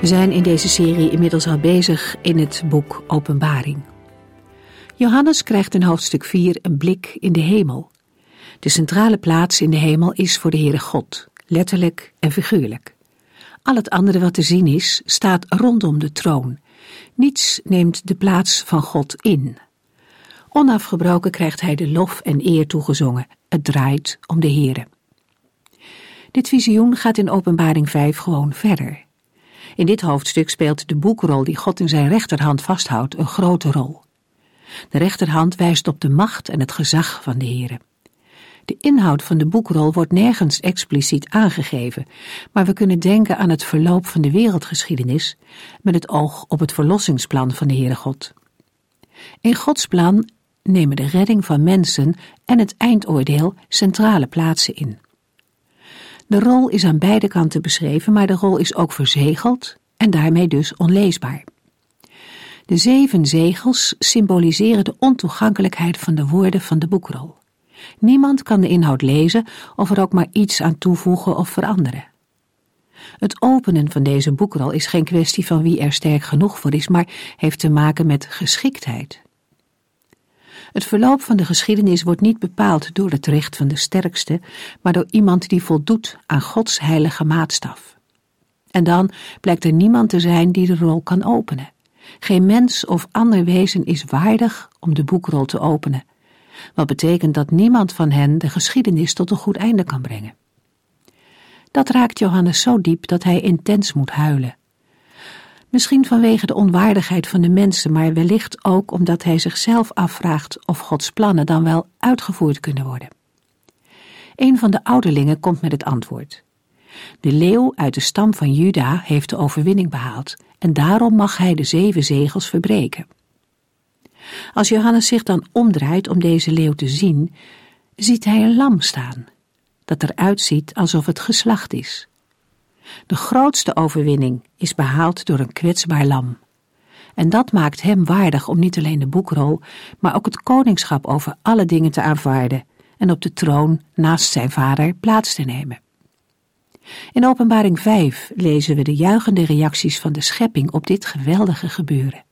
We zijn in deze serie inmiddels al bezig in het boek Openbaring. Johannes krijgt in hoofdstuk 4 een blik in de hemel. De centrale plaats in de hemel is voor de Heere God, letterlijk en figuurlijk. Al het andere wat te zien is, staat rondom de troon. Niets neemt de plaats van God in. Onafgebroken krijgt hij de lof en eer toegezongen. Het draait om de Heere. Dit visioen gaat in Openbaring 5 gewoon verder. In dit hoofdstuk speelt de boekrol die God in zijn rechterhand vasthoudt een grote rol. De rechterhand wijst op de macht en het gezag van de Heere. De inhoud van de boekrol wordt nergens expliciet aangegeven, maar we kunnen denken aan het verloop van de wereldgeschiedenis met het oog op het verlossingsplan van de Heere God. In Gods plan nemen de redding van mensen en het eindoordeel centrale plaatsen in. De rol is aan beide kanten beschreven, maar de rol is ook verzegeld en daarmee dus onleesbaar. De zeven zegels symboliseren de ontoegankelijkheid van de woorden van de boekrol. Niemand kan de inhoud lezen of er ook maar iets aan toevoegen of veranderen. Het openen van deze boekrol is geen kwestie van wie er sterk genoeg voor is, maar heeft te maken met geschiktheid. Het verloop van de geschiedenis wordt niet bepaald door het recht van de sterkste, maar door iemand die voldoet aan Gods heilige maatstaf. En dan blijkt er niemand te zijn die de rol kan openen. Geen mens of ander wezen is waardig om de boekrol te openen, wat betekent dat niemand van hen de geschiedenis tot een goed einde kan brengen. Dat raakt Johannes zo diep dat hij intens moet huilen. Misschien vanwege de onwaardigheid van de mensen, maar wellicht ook omdat hij zichzelf afvraagt of Gods plannen dan wel uitgevoerd kunnen worden. Een van de ouderlingen komt met het antwoord. De leeuw uit de stam van Juda heeft de overwinning behaald en daarom mag hij de zeven zegels verbreken. Als Johannes zich dan omdraait om deze leeuw te zien, ziet hij een lam staan, dat eruit ziet alsof het geslacht is. De grootste overwinning is behaald door een kwetsbaar lam. En dat maakt hem waardig om niet alleen de boekrol, maar ook het koningschap over alle dingen te aanvaarden en op de troon naast zijn vader plaats te nemen. In Openbaring 5 lezen we de juichende reacties van de schepping op dit geweldige gebeuren.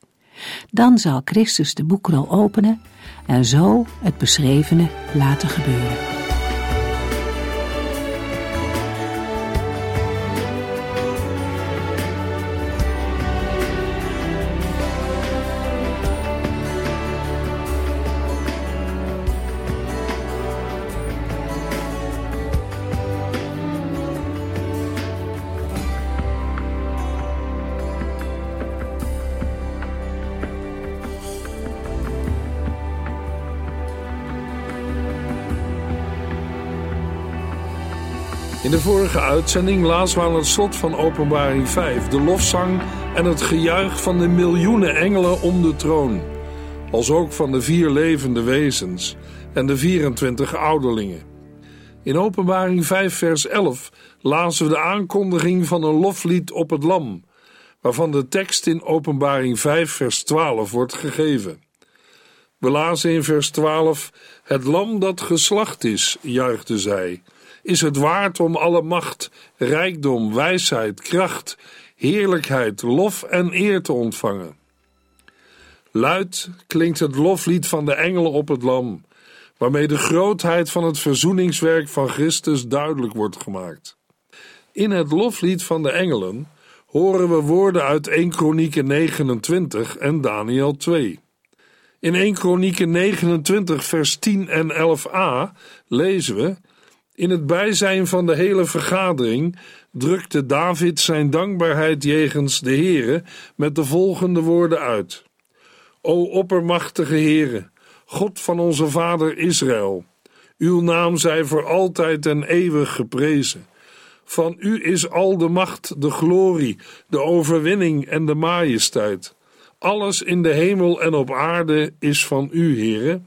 Dan zal Christus de boekrol openen en zo het beschrevene laten gebeuren. In de vorige uitzending lazen we aan het slot van Openbaring 5 de lofzang en het gejuich van de miljoenen engelen om de troon, als ook van de vier levende wezens en de 24 ouderlingen. In Openbaring 5 vers 11 lazen we de aankondiging van een loflied op het lam, waarvan de tekst in Openbaring 5 vers 12 wordt gegeven. We lazen in vers 12: Het lam dat geslacht is, juichte zij is het waard om alle macht, rijkdom, wijsheid, kracht, heerlijkheid, lof en eer te ontvangen. Luid klinkt het loflied van de engelen op het lam, waarmee de grootheid van het verzoeningswerk van Christus duidelijk wordt gemaakt. In het loflied van de engelen horen we woorden uit 1 Kronieken 29 en Daniel 2. In 1 Kronieken 29 vers 10 en 11a lezen we in het bijzijn van de hele vergadering drukte David zijn dankbaarheid jegens de Heere met de volgende woorden uit: O oppermachtige Heere, God van onze vader Israël, uw naam zij voor altijd en eeuwig geprezen. Van u is al de macht, de glorie, de overwinning en de majesteit. Alles in de hemel en op aarde is van u, Heere.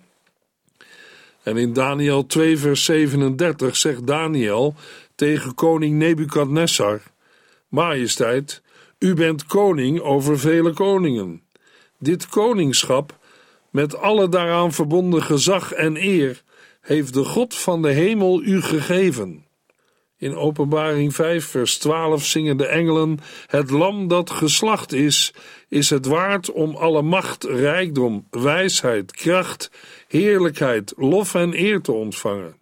En in Daniel 2, vers 37 zegt Daniel tegen koning Nebukadnessar: Majesteit, u bent koning over vele koningen. Dit koningschap, met alle daaraan verbonden gezag en eer, heeft de God van de hemel u gegeven. In Openbaring 5, vers 12 zingen de engelen: Het lam dat geslacht is, is het waard om alle macht, rijkdom, wijsheid, kracht, heerlijkheid, lof en eer te ontvangen.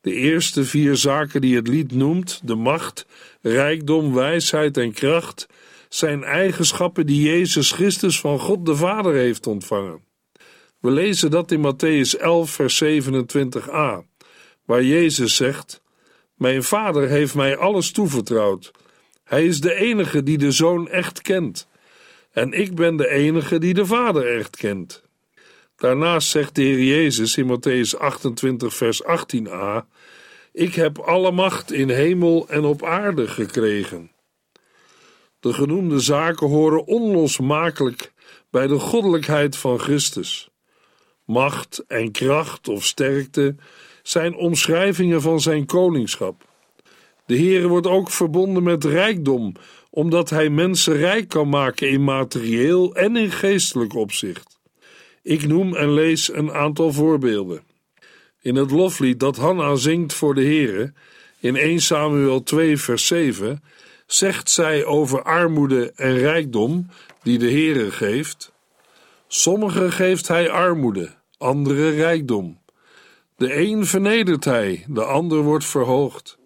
De eerste vier zaken die het lied noemt, de macht, rijkdom, wijsheid en kracht, zijn eigenschappen die Jezus Christus van God de Vader heeft ontvangen. We lezen dat in Matthäus 11, vers 27a, waar Jezus zegt: Mijn Vader heeft mij alles toevertrouwd. Hij is de enige die de Zoon echt kent. En ik ben de enige die de Vader echt kent. Daarnaast zegt de Heer Jezus in Matthäus 28, vers 18a: Ik heb alle macht in hemel en op aarde gekregen. De genoemde zaken horen onlosmakelijk bij de goddelijkheid van Christus. Macht en kracht of sterkte zijn omschrijvingen van zijn koningschap. De Heer wordt ook verbonden met rijkdom, omdat hij mensen rijk kan maken in materieel en in geestelijk opzicht. Ik noem en lees een aantal voorbeelden. In het loflied dat Hanna zingt voor de Heere, in 1 Samuel 2 vers 7, zegt zij over armoede en rijkdom die de Heere geeft. Sommigen geeft hij armoede, andere rijkdom. De een vernedert hij, de ander wordt verhoogd.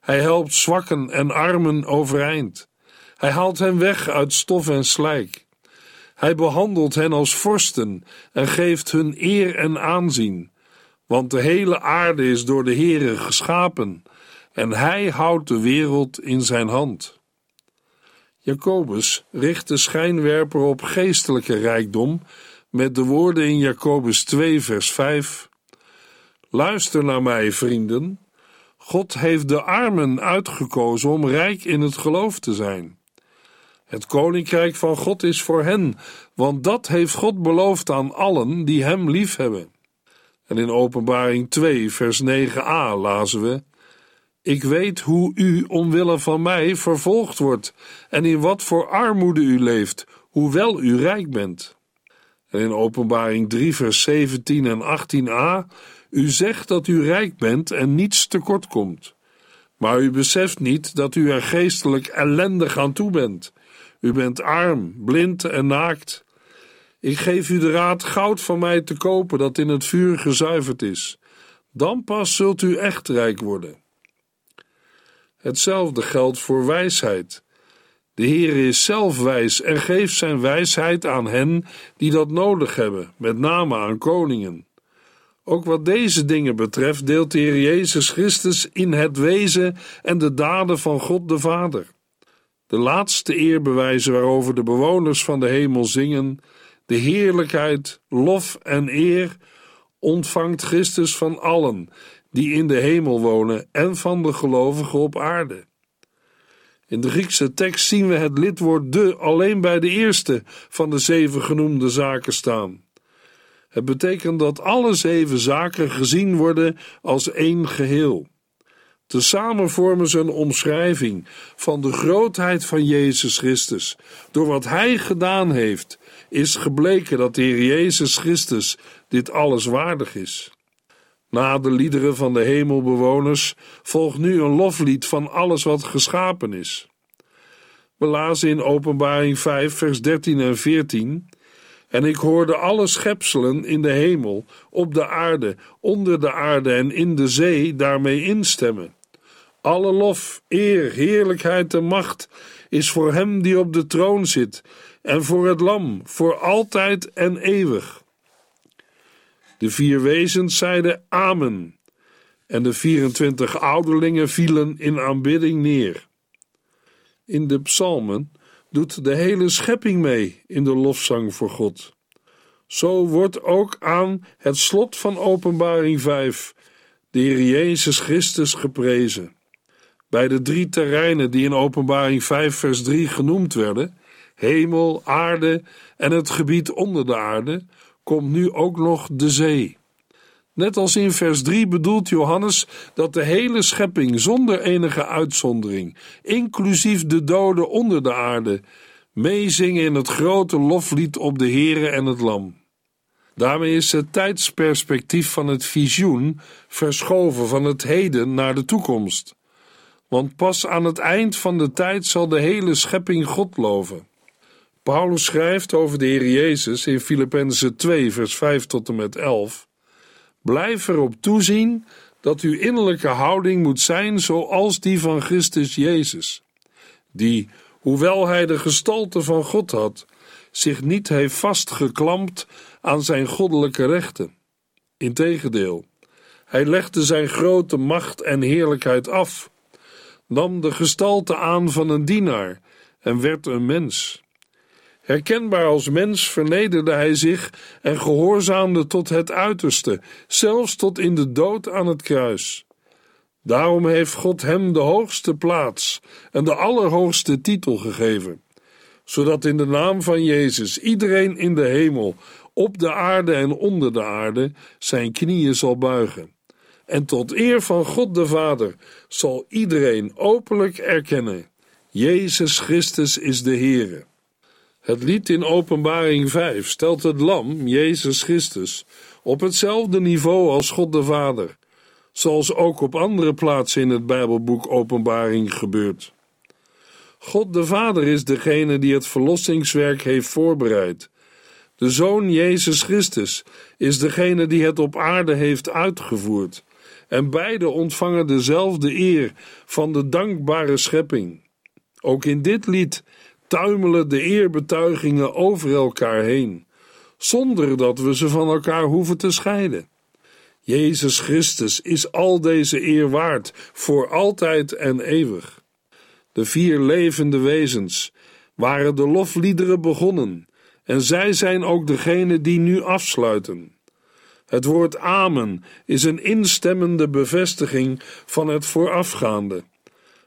Hij helpt zwakken en armen overeind. Hij haalt hen weg uit stof en slijk. Hij behandelt hen als vorsten en geeft hun eer en aanzien, want de hele aarde is door de Heere geschapen en hij houdt de wereld in zijn hand. Jacobus richt de schijnwerper op geestelijke rijkdom met de woorden in Jacobus 2, vers 5: Luister naar mij, vrienden. God heeft de armen uitgekozen om rijk in het geloof te zijn. Het koninkrijk van God is voor hen, want dat heeft God beloofd aan allen die hem liefhebben. En in Openbaring 2, vers 9a lazen we: Ik weet hoe u omwille van mij vervolgd wordt en in wat voor armoede u leeft, hoewel u rijk bent. En in Openbaring 3, vers 17 en 18a: U zegt dat u rijk bent en niets tekort komt. Maar u beseft niet dat u er geestelijk ellendig aan toe bent. U bent arm, blind en naakt. Ik geef u de raad goud van mij te kopen dat in het vuur gezuiverd is. Dan pas zult u echt rijk worden. Hetzelfde geldt voor wijsheid. De Heer is zelf wijs en geeft zijn wijsheid aan hen die dat nodig hebben, met name aan koningen. Ook wat deze dingen betreft deelt de Heer Jezus Christus in het wezen en de daden van God de Vader. De laatste eerbewijzen waarover de bewoners van de hemel zingen, de heerlijkheid, lof en eer, ontvangt Christus van allen die in de hemel wonen en van de gelovigen op aarde. In de Griekse tekst zien we het lidwoord de alleen bij de eerste van de zeven genoemde zaken staan. Het betekent dat alle zeven zaken gezien worden als één geheel. Tezamen vormen ze een omschrijving van de grootheid van Jezus Christus. Door wat Hij gedaan heeft, is gebleken dat de Heer Jezus Christus dit alles waardig is. Na de liederen van de hemelbewoners volgt nu een loflied van alles wat geschapen is. We lazen in Openbaring 5, vers 13 en 14. En ik hoorde alle schepselen in de hemel, op de aarde, onder de aarde en in de zee daarmee instemmen. Alle lof, eer, heerlijkheid en macht is voor hem die op de troon zit en voor het lam, voor altijd en eeuwig. De vier wezens zeiden Amen, en de 24 ouderlingen vielen in aanbidding neer. In de psalmen doet de hele schepping mee in de lofzang voor God. Zo wordt ook aan het slot van Openbaring 5 de Heer Jezus Christus geprezen. Bij de drie terreinen die in Openbaring 5, vers 3 genoemd werden, hemel, aarde en het gebied onder de aarde, komt nu ook nog de zee. Net als in vers 3 bedoelt Johannes dat de hele schepping zonder enige uitzondering, inclusief de doden onder de aarde, meezingen in het grote loflied op de Here en het Lam. Daarmee is het tijdsperspectief van het visioen verschoven van het heden naar de toekomst. Want pas aan het eind van de tijd zal de hele schepping God loven. Paulus schrijft over de Heer Jezus in Filippenzen 2, vers 5 tot en met 11. Blijf erop toezien dat uw innerlijke houding moet zijn zoals die van Christus Jezus, die, hoewel hij de gestalte van God had, zich niet heeft vastgeklampt aan zijn goddelijke rechten. Integendeel, hij legde zijn grote macht en heerlijkheid af, nam de gestalte aan van een dienaar en werd een mens. Herkenbaar als mens vernederde hij zich en gehoorzaamde tot het uiterste, zelfs tot in de dood aan het kruis. Daarom heeft God hem de hoogste plaats en de allerhoogste titel gegeven, zodat in de naam van Jezus iedereen in de hemel, op de aarde en onder de aarde zijn knieën zal buigen. En tot eer van God de Vader zal iedereen openlijk erkennen: Jezus Christus is de Heere. Het lied in Openbaring 5 stelt het Lam, Jezus Christus, op hetzelfde niveau als God de Vader, zoals ook op andere plaatsen in het Bijbelboek Openbaring gebeurt. God de Vader is degene die het verlossingswerk heeft voorbereid. De Zoon Jezus Christus is degene die het op aarde heeft uitgevoerd. En beide ontvangen dezelfde eer van de dankbare schepping. Ook in dit lied tuimelen de eerbetuigingen over elkaar heen, zonder dat we ze van elkaar hoeven te scheiden. Jezus Christus is al deze eer waard voor altijd en eeuwig. De vier levende wezens waren de lofliederen begonnen, en zij zijn ook degene die nu afsluiten. Het woord Amen is een instemmende bevestiging van het voorafgaande.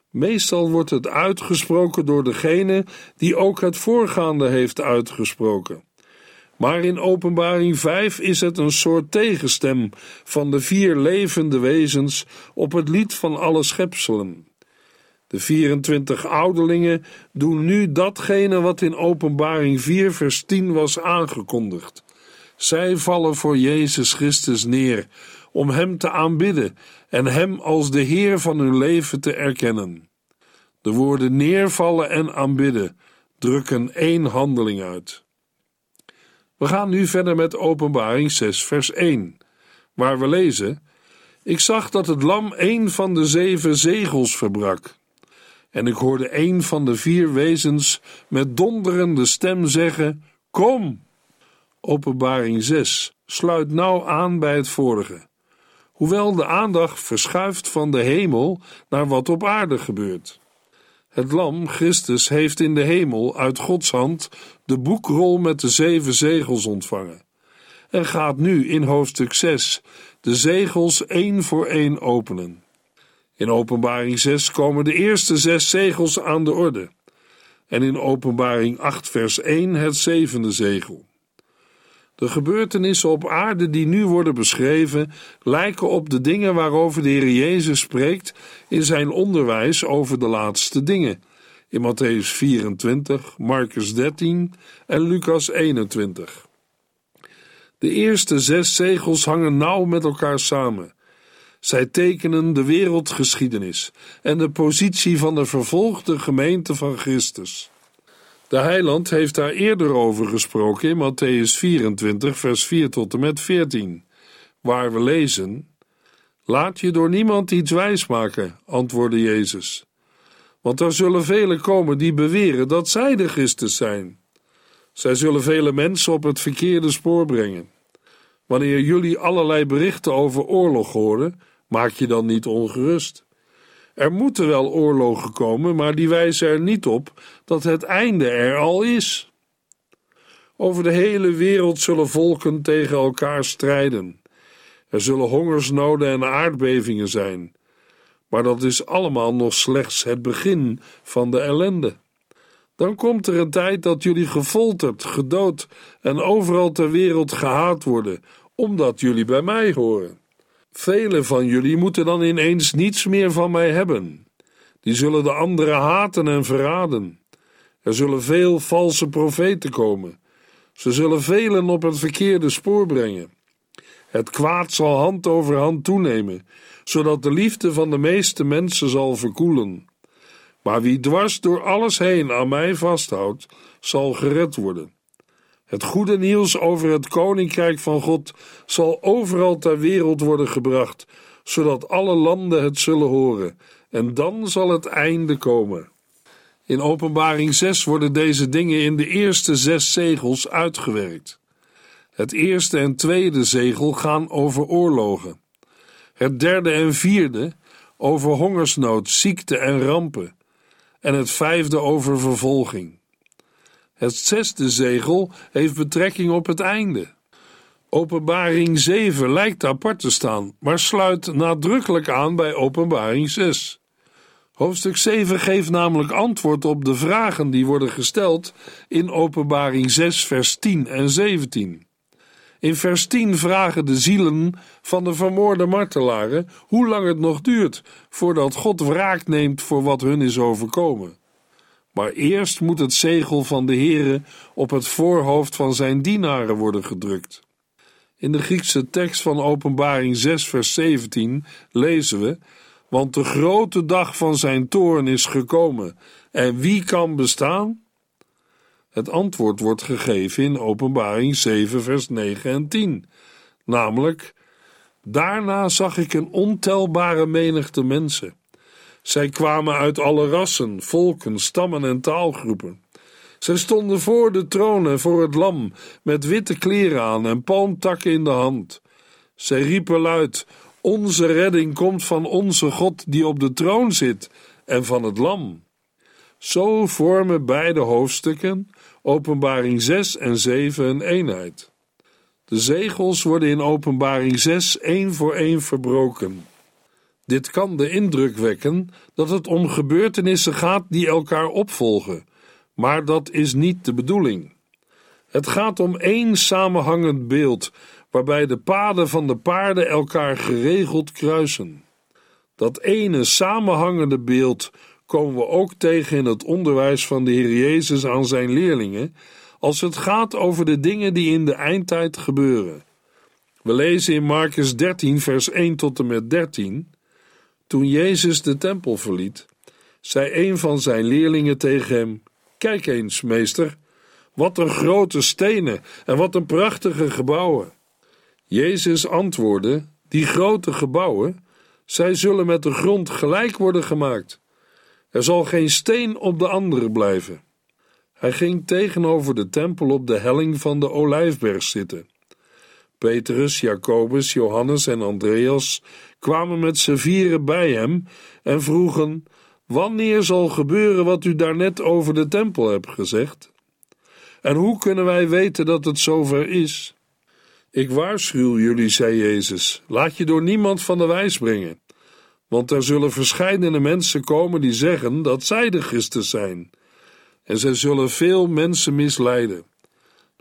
Meestal wordt het uitgesproken door degene die ook het voorgaande heeft uitgesproken. Maar in Openbaring 5 is het een soort tegenstem van de vier levende wezens op het lied van alle schepselen. De 24 ouderlingen doen nu datgene wat in Openbaring 4 vers 10 was aangekondigd. Zij vallen voor Jezus Christus neer om Hem te aanbidden en Hem als de Heer van hun leven te erkennen. De woorden neervallen en aanbidden drukken één handeling uit. We gaan nu verder met Openbaring 6, vers 1, waar we lezen: Ik zag dat het lam een van de zeven zegels verbrak. En ik hoorde een van de vier wezens met donderende stem zeggen: Kom! Openbaring 6 sluit nauw aan bij het vorige hoewel de aandacht verschuift van de hemel naar wat op aarde gebeurt. Het lam, Christus, heeft in de hemel uit Gods hand de boekrol met de zeven zegels ontvangen en gaat nu in hoofdstuk 6 de zegels één voor één openen. In Openbaring 6 komen de eerste zes zegels aan de orde en in Openbaring 8 vers 1 het zevende zegel. De gebeurtenissen op aarde die nu worden beschreven lijken op de dingen waarover de Heer Jezus spreekt in zijn onderwijs over de laatste dingen. In Matthäus 24, Marcus 13 en Lucas 21. De eerste zes zegels hangen nauw met elkaar samen. Zij tekenen de wereldgeschiedenis en de positie van de vervolgde gemeente van Christus. De heiland heeft daar eerder over gesproken in Matthäus 24, vers 4 tot en met 14, waar we lezen: Laat je door niemand iets wijsmaken, antwoordde Jezus. Want er zullen velen komen die beweren dat zij de Christus zijn. Zij zullen vele mensen op het verkeerde spoor brengen. Wanneer jullie allerlei berichten over oorlog horen, maak je dan niet ongerust. Er moeten wel oorlogen komen, maar die wijzen er niet op dat het einde er al is. Over de hele wereld zullen volken tegen elkaar strijden. Er zullen hongersnoden en aardbevingen zijn. Maar dat is allemaal nog slechts het begin van de ellende. Dan komt er een tijd dat jullie gefolterd, gedood en overal ter wereld gehaat worden, omdat jullie bij mij horen. Velen van jullie moeten dan ineens niets meer van mij hebben. Die zullen de anderen haten en verraden. Er zullen veel valse profeten komen. Ze zullen velen op het verkeerde spoor brengen. Het kwaad zal hand over hand toenemen, zodat de liefde van de meeste mensen zal verkoelen. Maar wie dwars door alles heen aan mij vasthoudt, zal gered worden. Het goede nieuws over het koninkrijk van God zal overal ter wereld worden gebracht, zodat alle landen het zullen horen, en dan zal het einde komen. In Openbaring 6 worden deze dingen in de eerste zes zegels uitgewerkt. Het eerste en tweede zegel gaan over oorlogen. Het derde en vierde over hongersnood, ziekte en rampen. En het vijfde over vervolging. Het zesde zegel heeft betrekking op het einde. Openbaring 7 lijkt apart te staan, maar sluit nadrukkelijk aan bij Openbaring 6. Hoofdstuk 7 geeft namelijk antwoord op de vragen die worden gesteld in Openbaring 6, vers 10 en 17. In vers 10 vragen de zielen van de vermoorde martelaren hoe lang het nog duurt voordat God wraak neemt voor wat hun is overkomen. Maar eerst moet het zegel van de Heere op het voorhoofd van zijn dienaren worden gedrukt. In de Griekse tekst van Openbaring 6, vers 17 lezen we: Want de grote dag van zijn toorn is gekomen, en wie kan bestaan? Het antwoord wordt gegeven in Openbaring 7, vers 9 en 10, namelijk: Daarna zag ik een ontelbare menigte mensen. Zij kwamen uit alle rassen, volken, stammen en taalgroepen. Zij stonden voor de troon en voor het lam, met witte kleren aan en palmtakken in de hand. Zij riepen luid: Onze redding komt van onze God die op de troon zit en van het lam. Zo vormen beide hoofdstukken, Openbaring 6 en 7, een eenheid. De zegels worden in Openbaring 6 één voor één verbroken. Dit kan de indruk wekken dat het om gebeurtenissen gaat die elkaar opvolgen, maar dat is niet de bedoeling. Het gaat om één samenhangend beeld, waarbij de paden van de paarden elkaar geregeld kruisen. Dat ene samenhangende beeld komen we ook tegen in het onderwijs van de Heer Jezus aan zijn leerlingen, als het gaat over de dingen die in de eindtijd gebeuren. We lezen in Marcus 13, vers 1 tot en met 13. Toen Jezus de tempel verliet, zei een van zijn leerlingen tegen hem: Kijk eens, meester, wat een grote stenen en wat een prachtige gebouwen. Jezus antwoordde: Die grote gebouwen, zij zullen met de grond gelijk worden gemaakt. Er zal geen steen op de andere blijven. Hij ging tegenover de tempel op de helling van de olijfberg zitten. Petrus, Jacobus, Johannes en Andreas kwamen met z'n vieren bij hem en vroegen: Wanneer zal gebeuren wat u daarnet over de tempel hebt gezegd? En hoe kunnen wij weten dat het zover is? Ik waarschuw jullie, zei Jezus, laat je door niemand van de wijs brengen. Want er zullen verscheidene mensen komen die zeggen dat zij de Christus zijn. En zij zullen veel mensen misleiden.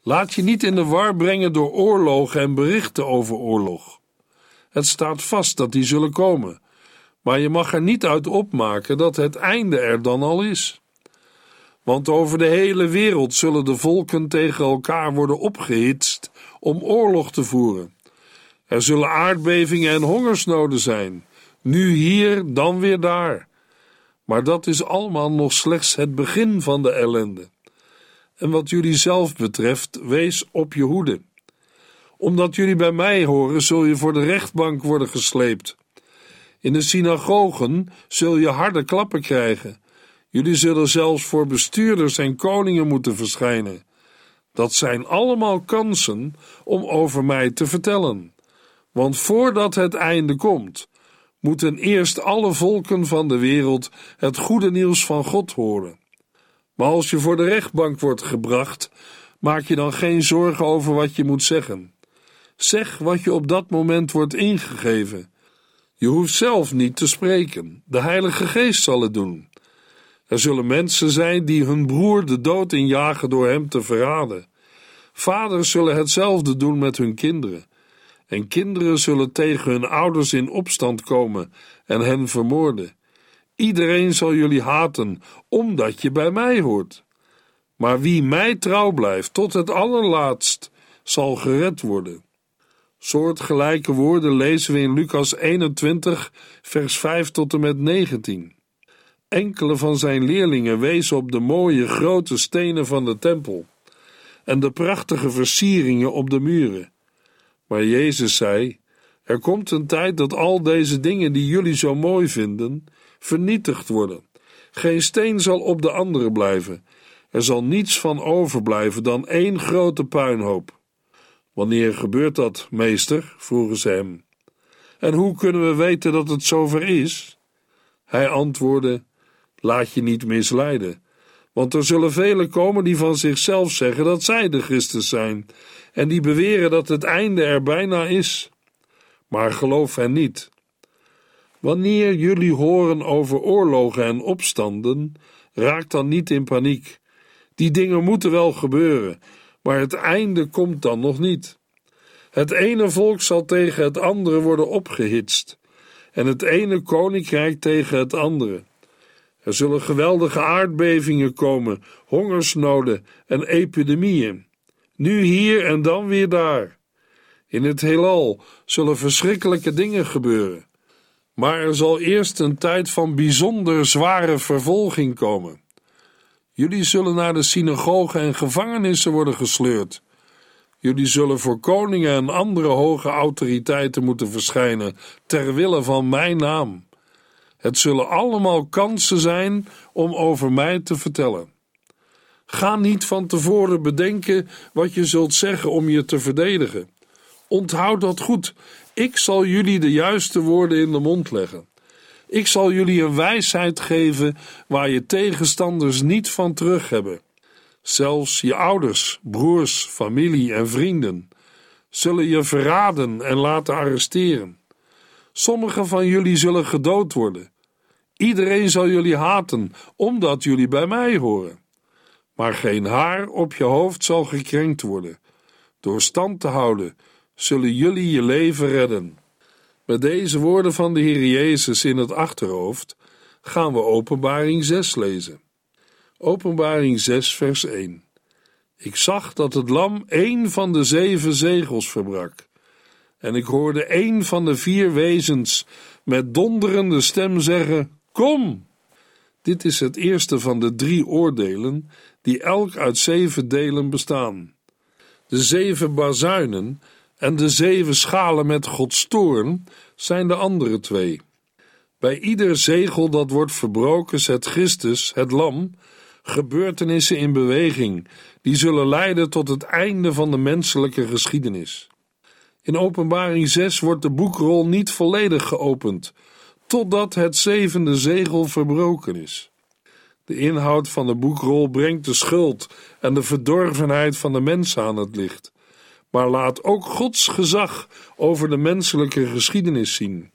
Laat je niet in de war brengen door oorlogen en berichten over oorlog. Het staat vast dat die zullen komen, maar je mag er niet uit opmaken dat het einde er dan al is. Want over de hele wereld zullen de volken tegen elkaar worden opgehitst om oorlog te voeren. Er zullen aardbevingen en hongersnoden zijn, nu hier, dan weer daar. Maar dat is allemaal nog slechts het begin van de ellende. En wat jullie zelf betreft, wees op je hoede. Omdat jullie bij mij horen, zul je voor de rechtbank worden gesleept. In de synagogen zul je harde klappen krijgen. Jullie zullen zelfs voor bestuurders en koningen moeten verschijnen. Dat zijn allemaal kansen om over mij te vertellen. Want voordat het einde komt, moeten eerst alle volken van de wereld het goede nieuws van God horen. Maar als je voor de rechtbank wordt gebracht, maak je dan geen zorgen over wat je moet zeggen. Zeg wat je op dat moment wordt ingegeven. Je hoeft zelf niet te spreken, de Heilige Geest zal het doen. Er zullen mensen zijn die hun broer de dood injagen door hem te verraden. Vaders zullen hetzelfde doen met hun kinderen. En kinderen zullen tegen hun ouders in opstand komen en hen vermoorden. Iedereen zal jullie haten, omdat je bij mij hoort. Maar wie mij trouw blijft tot het allerlaatst, zal gered worden. Soortgelijke woorden lezen we in Lucas 21, vers 5 tot en met 19. Enkele van zijn leerlingen wezen op de mooie grote stenen van de tempel en de prachtige versieringen op de muren. Maar Jezus zei: Er komt een tijd dat al deze dingen die jullie zo mooi vinden, vernietigd worden. Geen steen zal op de andere blijven. Er zal niets van overblijven dan één grote puinhoop. Wanneer gebeurt dat, meester? vroegen ze hem. En hoe kunnen we weten dat het zover is? Hij antwoordde: Laat je niet misleiden, want er zullen velen komen die van zichzelf zeggen dat zij de Christus zijn en die beweren dat het einde er bijna is. Maar geloof hen niet. Wanneer jullie horen over oorlogen en opstanden, raak dan niet in paniek. Die dingen moeten wel gebeuren, maar het einde komt dan nog niet. Het ene volk zal tegen het andere worden opgehitst, en het ene koninkrijk tegen het andere. Er zullen geweldige aardbevingen komen, hongersnoden en epidemieën. Nu hier en dan weer daar. In het heelal zullen verschrikkelijke dingen gebeuren. Maar er zal eerst een tijd van bijzonder zware vervolging komen. Jullie zullen naar de synagogen en gevangenissen worden gesleurd. Jullie zullen voor koningen en andere hoge autoriteiten moeten verschijnen ter wille van mijn naam. Het zullen allemaal kansen zijn om over mij te vertellen. Ga niet van tevoren bedenken wat je zult zeggen om je te verdedigen. Onthoud dat goed. Ik zal jullie de juiste woorden in de mond leggen. Ik zal jullie een wijsheid geven waar je tegenstanders niet van terug hebben. Zelfs je ouders, broers, familie en vrienden zullen je verraden en laten arresteren. Sommigen van jullie zullen gedood worden. Iedereen zal jullie haten, omdat jullie bij mij horen. Maar geen haar op je hoofd zal gekrenkt worden. Door stand te houden, zullen jullie je leven redden. Met deze woorden van de Heer Jezus in het achterhoofd gaan we Openbaring 6 lezen. Openbaring 6, vers 1. Ik zag dat het lam één van de zeven zegels verbrak. En ik hoorde één van de vier wezens met donderende stem zeggen: Kom! Dit is het eerste van de drie oordelen, die elk uit zeven delen bestaan. De zeven bazuinen en de zeven schalen met Gods toorn zijn de andere twee. Bij ieder zegel dat wordt verbroken zet Christus, het lam, gebeurtenissen in beweging, die zullen leiden tot het einde van de menselijke geschiedenis. In Openbaring 6 wordt de boekrol niet volledig geopend, totdat het zevende zegel verbroken is. De inhoud van de boekrol brengt de schuld en de verdorvenheid van de mens aan het licht, maar laat ook Gods gezag over de menselijke geschiedenis zien.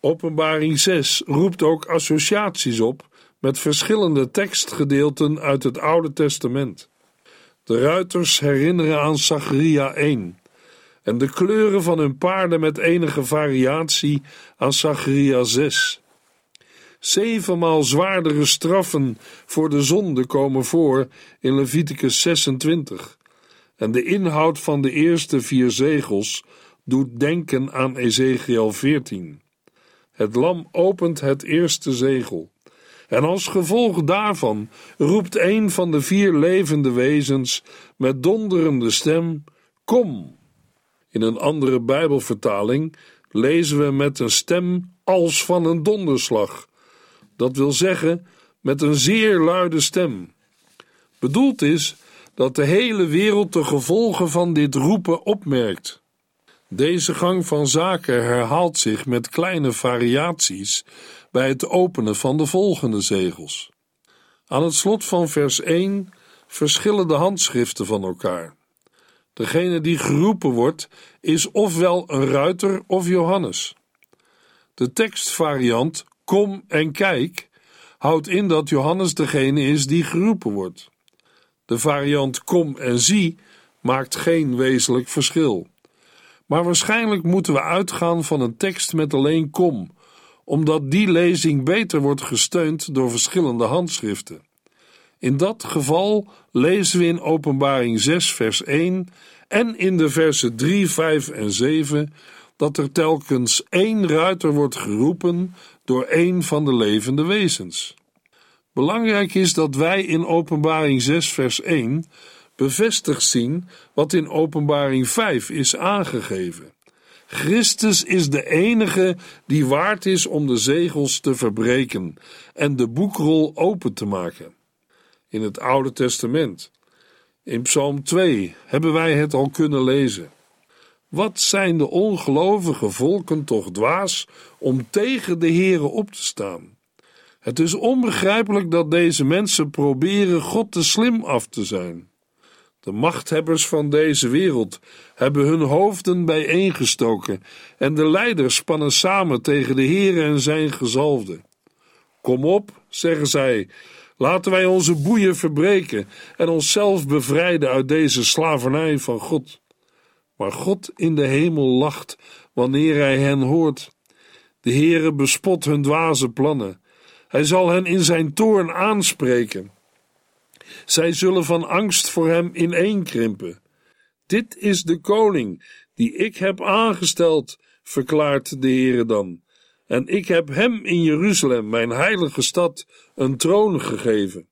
Openbaring 6 roept ook associaties op met verschillende tekstgedeelten uit het Oude Testament. De ruiters herinneren aan Zacharia 1 en de kleuren van hun paarden met enige variatie aan Zacharia 6. Zevenmaal zwaardere straffen voor de zonde komen voor in Leviticus 26. En de inhoud van de eerste vier zegels doet denken aan Ezekiel 14. Het lam opent het eerste zegel. En als gevolg daarvan roept een van de vier levende wezens met donderende stem: Kom! In een andere Bijbelvertaling lezen we met een stem als van een donderslag. Dat wil zeggen met een zeer luide stem. Bedoeld is dat de hele wereld de gevolgen van dit roepen opmerkt. Deze gang van zaken herhaalt zich met kleine variaties bij het openen van de volgende zegels. Aan het slot van vers 1 verschillen de handschriften van elkaar. Degene die geroepen wordt, is ofwel een ruiter of Johannes. De tekstvariant Kom en kijk houdt in dat Johannes degene is die geroepen wordt. De variant Kom en zie maakt geen wezenlijk verschil. Maar waarschijnlijk moeten we uitgaan van een tekst met alleen kom, omdat die lezing beter wordt gesteund door verschillende handschriften. In dat geval lezen we in Openbaring 6, vers 1 en in de versen 3, 5 en 7 dat er telkens één ruiter wordt geroepen door één van de levende wezens. Belangrijk is dat wij in Openbaring 6, vers 1 bevestigd zien wat in Openbaring 5 is aangegeven. Christus is de enige die waard is om de zegels te verbreken en de boekrol open te maken. In het Oude Testament. In Psalm 2 hebben wij het al kunnen lezen. Wat zijn de ongelovige volken toch dwaas om tegen de Here op te staan? Het is onbegrijpelijk dat deze mensen proberen God te slim af te zijn. De machthebbers van deze wereld hebben hun hoofden bijeengestoken en de leiders spannen samen tegen de Heere en zijn gezalfde. Kom op, zeggen zij, laten wij onze boeien verbreken en onszelf bevrijden uit deze slavernij van God. Maar God in de hemel lacht wanneer hij hen hoort. De Heere bespot hun dwaze plannen. Hij zal hen in zijn toorn aanspreken. Zij zullen van angst voor hem ineenkrimpen. Dit is de koning die ik heb aangesteld, verklaart de Heere dan. En ik heb hem in Jeruzalem, mijn heilige stad, een troon gegeven.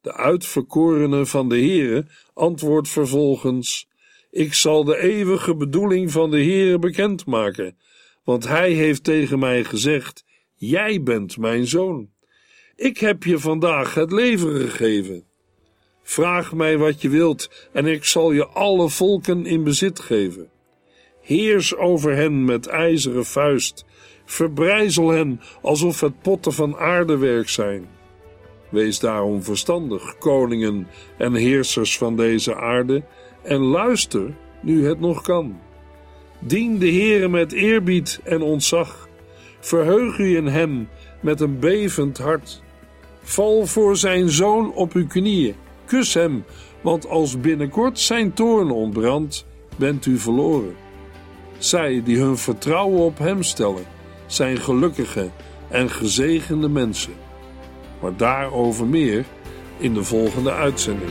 De uitverkorene van de Heere antwoordt vervolgens: Ik zal de eeuwige bedoeling van de Heere bekendmaken, want hij heeft tegen mij gezegd: Jij bent mijn zoon. Ik heb je vandaag het leven gegeven. Vraag mij wat je wilt, en ik zal je alle volken in bezit geven. Heers over hen met ijzeren vuist, verbrijzel hen alsof het potten van aardewerk zijn. Wees daarom verstandig, koningen en heersers van deze aarde, en luister nu het nog kan. Dien de Heere met eerbied en ontzag. Verheug u in hem met een bevend hart. Val voor zijn zoon op uw knieën. Kus hem, want als binnenkort zijn toorn ontbrandt, bent u verloren. Zij die hun vertrouwen op hem stellen, zijn gelukkige en gezegende mensen. Maar daarover meer in de volgende uitzending.